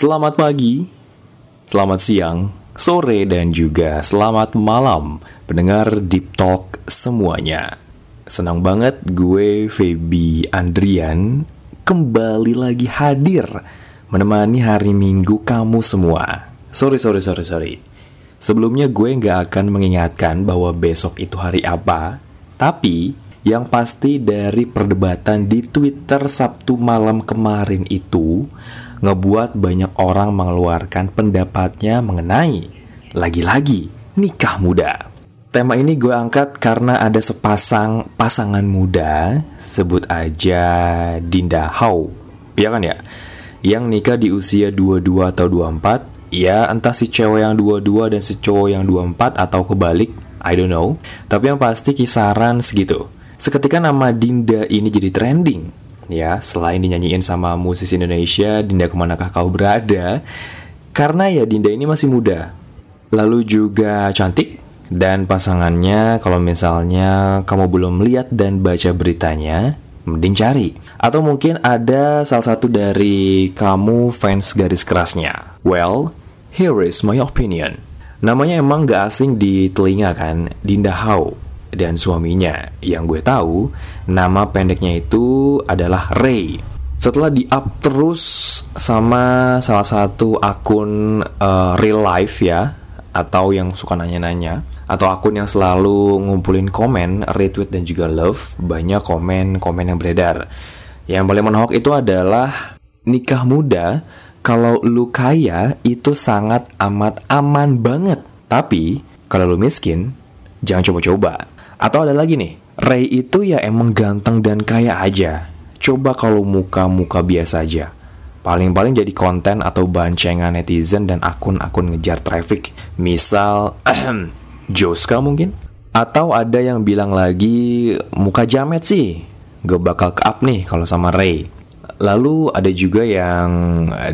Selamat pagi, selamat siang, sore, dan juga selamat malam pendengar Deep Talk semuanya. Senang banget gue Feby Andrian kembali lagi hadir menemani hari Minggu kamu semua. Sorry, sorry, sorry, sorry. Sebelumnya gue nggak akan mengingatkan bahwa besok itu hari apa, tapi yang pasti dari perdebatan di Twitter Sabtu malam kemarin itu ngebuat banyak orang mengeluarkan pendapatnya mengenai lagi-lagi nikah muda. Tema ini gue angkat karena ada sepasang pasangan muda, sebut aja Dinda Hau. Ya kan ya? Yang nikah di usia 22 atau 24, ya entah si cewek yang 22 dan si cowok yang 24 atau kebalik, I don't know. Tapi yang pasti kisaran segitu. Seketika nama Dinda ini jadi trending. Ya, selain dinyanyiin sama musisi Indonesia, Dinda ke manakah kau berada? Karena ya Dinda ini masih muda. Lalu juga cantik. Dan pasangannya kalau misalnya kamu belum lihat dan baca beritanya, mending cari. Atau mungkin ada salah satu dari kamu fans garis kerasnya. Well, here is my opinion. Namanya emang gak asing di telinga kan, Dinda Hau dan suaminya. Yang gue tahu, nama pendeknya itu adalah Ray. Setelah di-up terus sama salah satu akun uh, real life ya, atau yang suka nanya-nanya, atau akun yang selalu ngumpulin komen, retweet dan juga love, banyak komen-komen yang beredar. Yang paling menohok itu adalah nikah muda kalau lu kaya itu sangat amat aman banget. Tapi kalau lu miskin, jangan coba-coba. Atau ada lagi nih, Ray itu ya emang ganteng dan kaya aja. Coba kalau muka-muka biasa aja. Paling-paling jadi konten atau bancengan netizen dan akun-akun ngejar traffic. Misal, Joska mungkin? Atau ada yang bilang lagi, muka jamet sih. Gak bakal ke-up nih kalau sama Ray. Lalu ada juga yang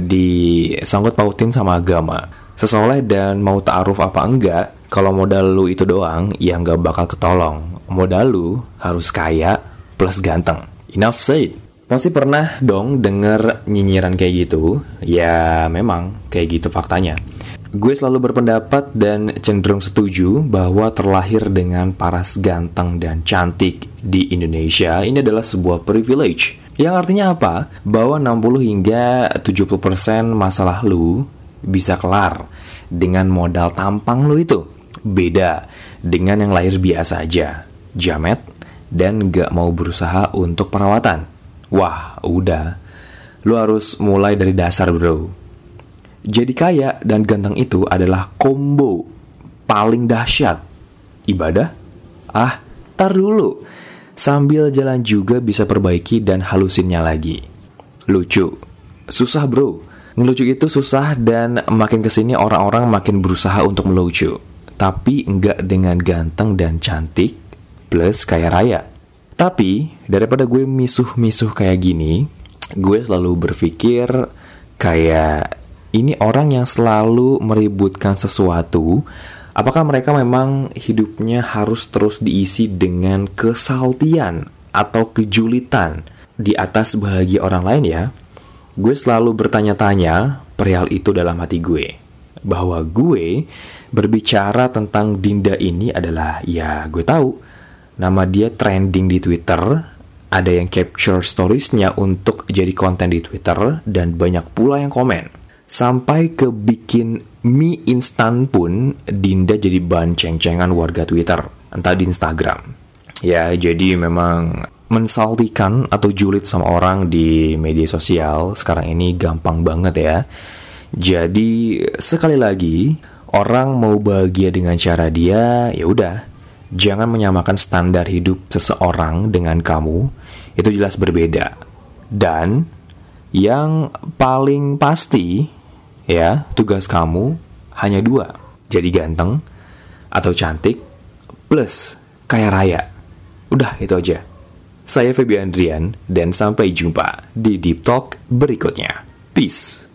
disangkut pautin sama agama. Sesoleh dan mau ta'aruf apa enggak, kalau modal lu itu doang, ya nggak bakal ketolong. Modal lu harus kaya plus ganteng. Enough said. Pasti pernah dong denger nyinyiran kayak gitu. Ya memang kayak gitu faktanya. Gue selalu berpendapat dan cenderung setuju bahwa terlahir dengan paras ganteng dan cantik di Indonesia ini adalah sebuah privilege. Yang artinya apa? Bahwa 60 hingga 70% masalah lu bisa kelar dengan modal tampang lu itu. Beda dengan yang lahir biasa aja, jamet, dan gak mau berusaha untuk perawatan. Wah, udah. Lu harus mulai dari dasar bro. Jadi kaya dan ganteng itu adalah combo paling dahsyat. Ibadah? Ah, tar dulu. Sambil jalan juga bisa perbaiki dan halusinnya lagi. Lucu. Susah bro. Ngelucu itu susah dan makin ke sini orang-orang makin berusaha untuk melucu tapi enggak dengan ganteng dan cantik plus kaya raya. Tapi daripada gue misuh-misuh kayak gini, gue selalu berpikir kayak ini orang yang selalu meributkan sesuatu. Apakah mereka memang hidupnya harus terus diisi dengan kesaltian atau kejulitan di atas bahagia orang lain ya? Gue selalu bertanya-tanya perihal itu dalam hati gue bahwa gue berbicara tentang Dinda ini adalah ya gue tahu. Nama dia trending di Twitter. Ada yang capture storiesnya untuk jadi konten di Twitter dan banyak pula yang komen. Sampai ke bikin mie instan pun Dinda jadi bahan ceng-cengan warga Twitter entah di Instagram. Ya jadi memang mensaltikan atau julid sama orang di media sosial sekarang ini gampang banget ya jadi sekali lagi orang mau bahagia dengan cara dia, ya udah. Jangan menyamakan standar hidup seseorang dengan kamu. Itu jelas berbeda. Dan yang paling pasti ya, tugas kamu hanya dua. Jadi ganteng atau cantik plus kaya raya. Udah itu aja. Saya Febian Andrian dan sampai jumpa di Deep Talk berikutnya. Peace.